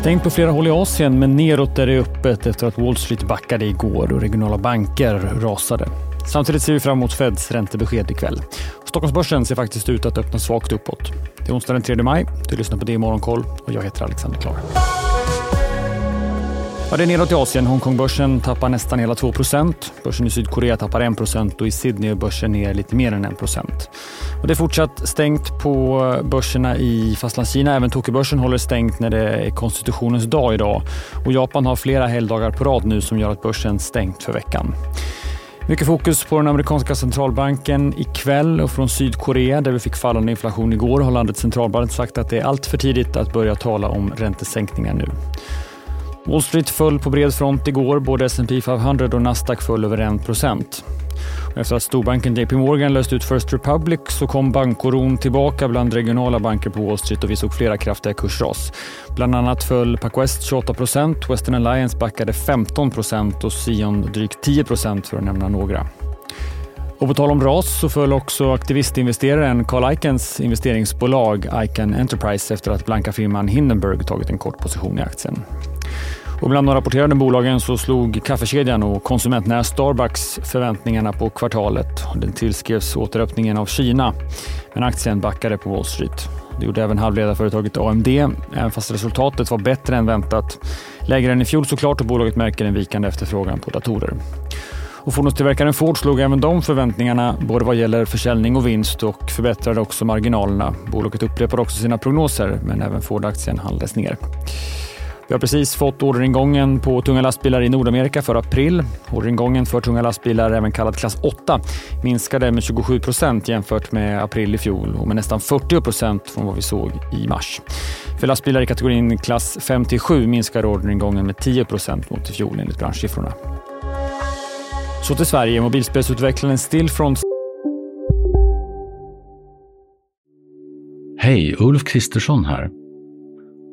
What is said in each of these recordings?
Stängt på flera håll i Asien, men neråt är det öppet efter att Wall Street backade igår och regionala banker rasade. Samtidigt ser vi fram emot Feds räntebesked ikväll. Stockholmsbörsen ser faktiskt ut att öppna svagt uppåt. Det är onsdag den 3 maj. Du lyssnar på det i Morgonkoll och jag heter Alexander Klar. Ja, det är nedåt i Asien. Hongkongbörsen tappar nästan hela 2% Börsen i Sydkorea tappar 1 och i Sydney är börsen ner lite mer än 1 och Det är fortsatt stängt på eh, börserna i Fastlandskina. Även Tokyobörsen håller stängt när det är konstitutionens dag idag. Och Japan har flera helgdagar på rad nu som gör att börsen stängt för veckan. Mycket fokus på den amerikanska centralbanken ikväll och från Sydkorea där vi fick fallande inflation igår har landets centralbank sagt att det är allt för tidigt att börja tala om räntesänkningar nu. Wall Street föll på bred front igår. Både S&P 500 och Nasdaq föll över 1% efter att storbanken JP Morgan löst ut First Republic så kom bankoron tillbaka bland regionala banker på Wall Street och vi såg flera kraftiga kursras. Bland annat föll PacWest 28% Western Alliance backade 15% och Sion drygt 10% för att nämna några. Och på tal om ras så föll också aktivistinvesteraren Carl Icahns investeringsbolag Icahn Enterprise efter att blanka firman Hindenburg tagit en kort position i aktien. Och bland de rapporterade bolagen så slog kaffekedjan och konsumentnära Starbucks förväntningarna på kvartalet. Den tillskrevs återöppningen av Kina, men aktien backade på Wall Street. Det gjorde även halvledarföretaget AMD, även fast resultatet var bättre än väntat. Lägre än i fjol såklart och bolaget märker en vikande efterfrågan på datorer. Och fordonstillverkaren Ford slog även de förväntningarna både vad gäller försäljning och vinst och förbättrade också marginalerna. Bolaget upprepade också sina prognoser men även Ford-aktien handlades ner. Vi har precis fått orderingången på tunga lastbilar i Nordamerika för april. Orderingången för tunga lastbilar, även kallad klass 8, minskade med 27 procent jämfört med april i fjol och med nästan 40 procent från vad vi såg i mars. För lastbilar i kategorin klass 5 till 7 minskade orderingången med 10 procent mot i fjol enligt branschsiffrorna. Så till Sverige. Mobilspelsutvecklaren Stillfront Hej, Ulf Kristersson här.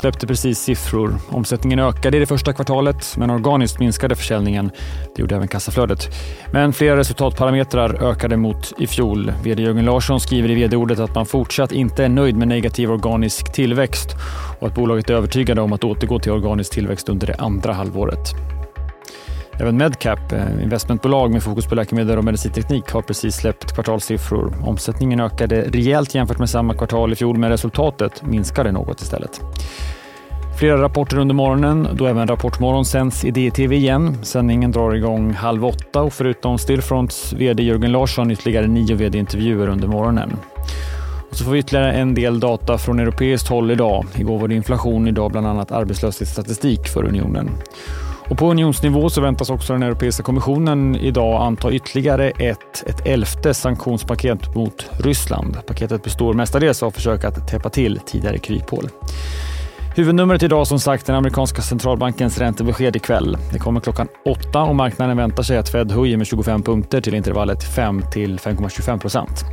Släppte precis siffror. Omsättningen ökade i det första kvartalet, men organiskt minskade försäljningen. Det gjorde även kassaflödet. Men flera resultatparametrar ökade mot i fjol. VD Jörgen Larsson skriver i vd-ordet att man fortsatt inte är nöjd med negativ organisk tillväxt och att bolaget är övertygade om att återgå till organisk tillväxt under det andra halvåret. Även Medcap, eh, investmentbolag med fokus på läkemedel och medicinteknik, har precis släppt kvartalssiffror. Omsättningen ökade rejält jämfört med samma kvartal i fjol, men resultatet minskade något istället. Flera rapporter under morgonen, då även Rapportmorgon sänds i DTV igen. Sändningen drar igång halv åtta och förutom Stillfronts VD Jörgen Larsson ytterligare nio VD-intervjuer under morgonen. Och så får vi ytterligare en del data från europeiskt håll idag. Igår var det inflation, idag bland annat arbetslöshetsstatistik för unionen. Och på unionsnivå så väntas också den Europeiska kommissionen idag anta ytterligare ett, ett elfte sanktionspaket mot Ryssland. Paketet består mestadels av försök att täppa till tidigare kryphål. Huvudnumret idag som sagt den amerikanska centralbankens räntebesked ikväll. Det kommer klockan åtta och marknaden väntar sig att Fed höjer med 25 punkter till intervallet 5 till 5,25 procent.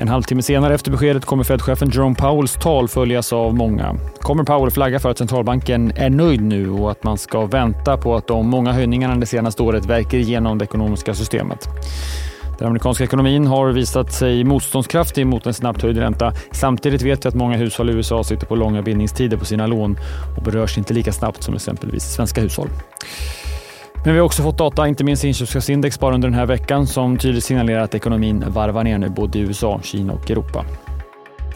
En halvtimme senare efter beskedet kommer Fed-chefen Jerome Powells tal följas av många. Kommer Powell flagga för att centralbanken är nöjd nu och att man ska vänta på att de många höjningarna det senaste året verkar igenom det ekonomiska systemet. Den amerikanska ekonomin har visat sig motståndskraftig mot en snabbt höjd ränta. Samtidigt vet vi att många hushåll i USA sitter på långa bindningstider på sina lån och berörs inte lika snabbt som exempelvis svenska hushåll. Men vi har också fått data, inte minst inköpschefsindex bara under den här veckan, som tydligt signalerar att ekonomin varvar ner nu både i USA, Kina och Europa.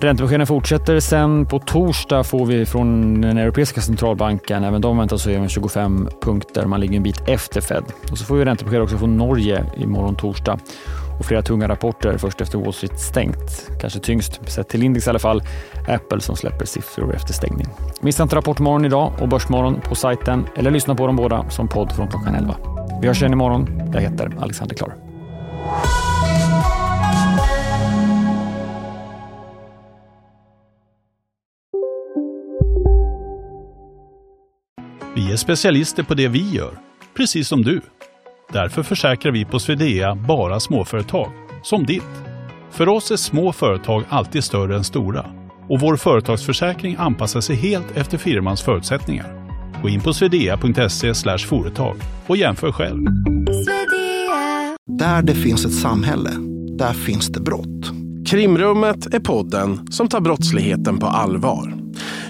Räntebeskeden fortsätter. Sen på torsdag får vi från den europeiska centralbanken, även de väntas höja med 25 punkter. Man ligger en bit efter Fed. Och så får vi räntebesked också från Norge imorgon torsdag och flera tunga rapporter först efter Wall Street stängt. Kanske tyngst, sett till index i alla fall, Apple som släpper siffror efter stängning. Missa inte Rapportmorgon idag och Börsmorgon på sajten eller lyssna på dem båda som podd från klockan 11. Vi hörs igen imorgon. Jag heter Alexander Klar. Vi är specialister på det vi gör, precis som du. Därför försäkrar vi på Swedea bara småföretag, som ditt. För oss är små företag alltid större än stora och vår företagsförsäkring anpassar sig helt efter firmans förutsättningar. Gå in på swedea.se företag och jämför själv. Där det finns ett samhälle, där finns det brott. Krimrummet är podden som tar brottsligheten på allvar.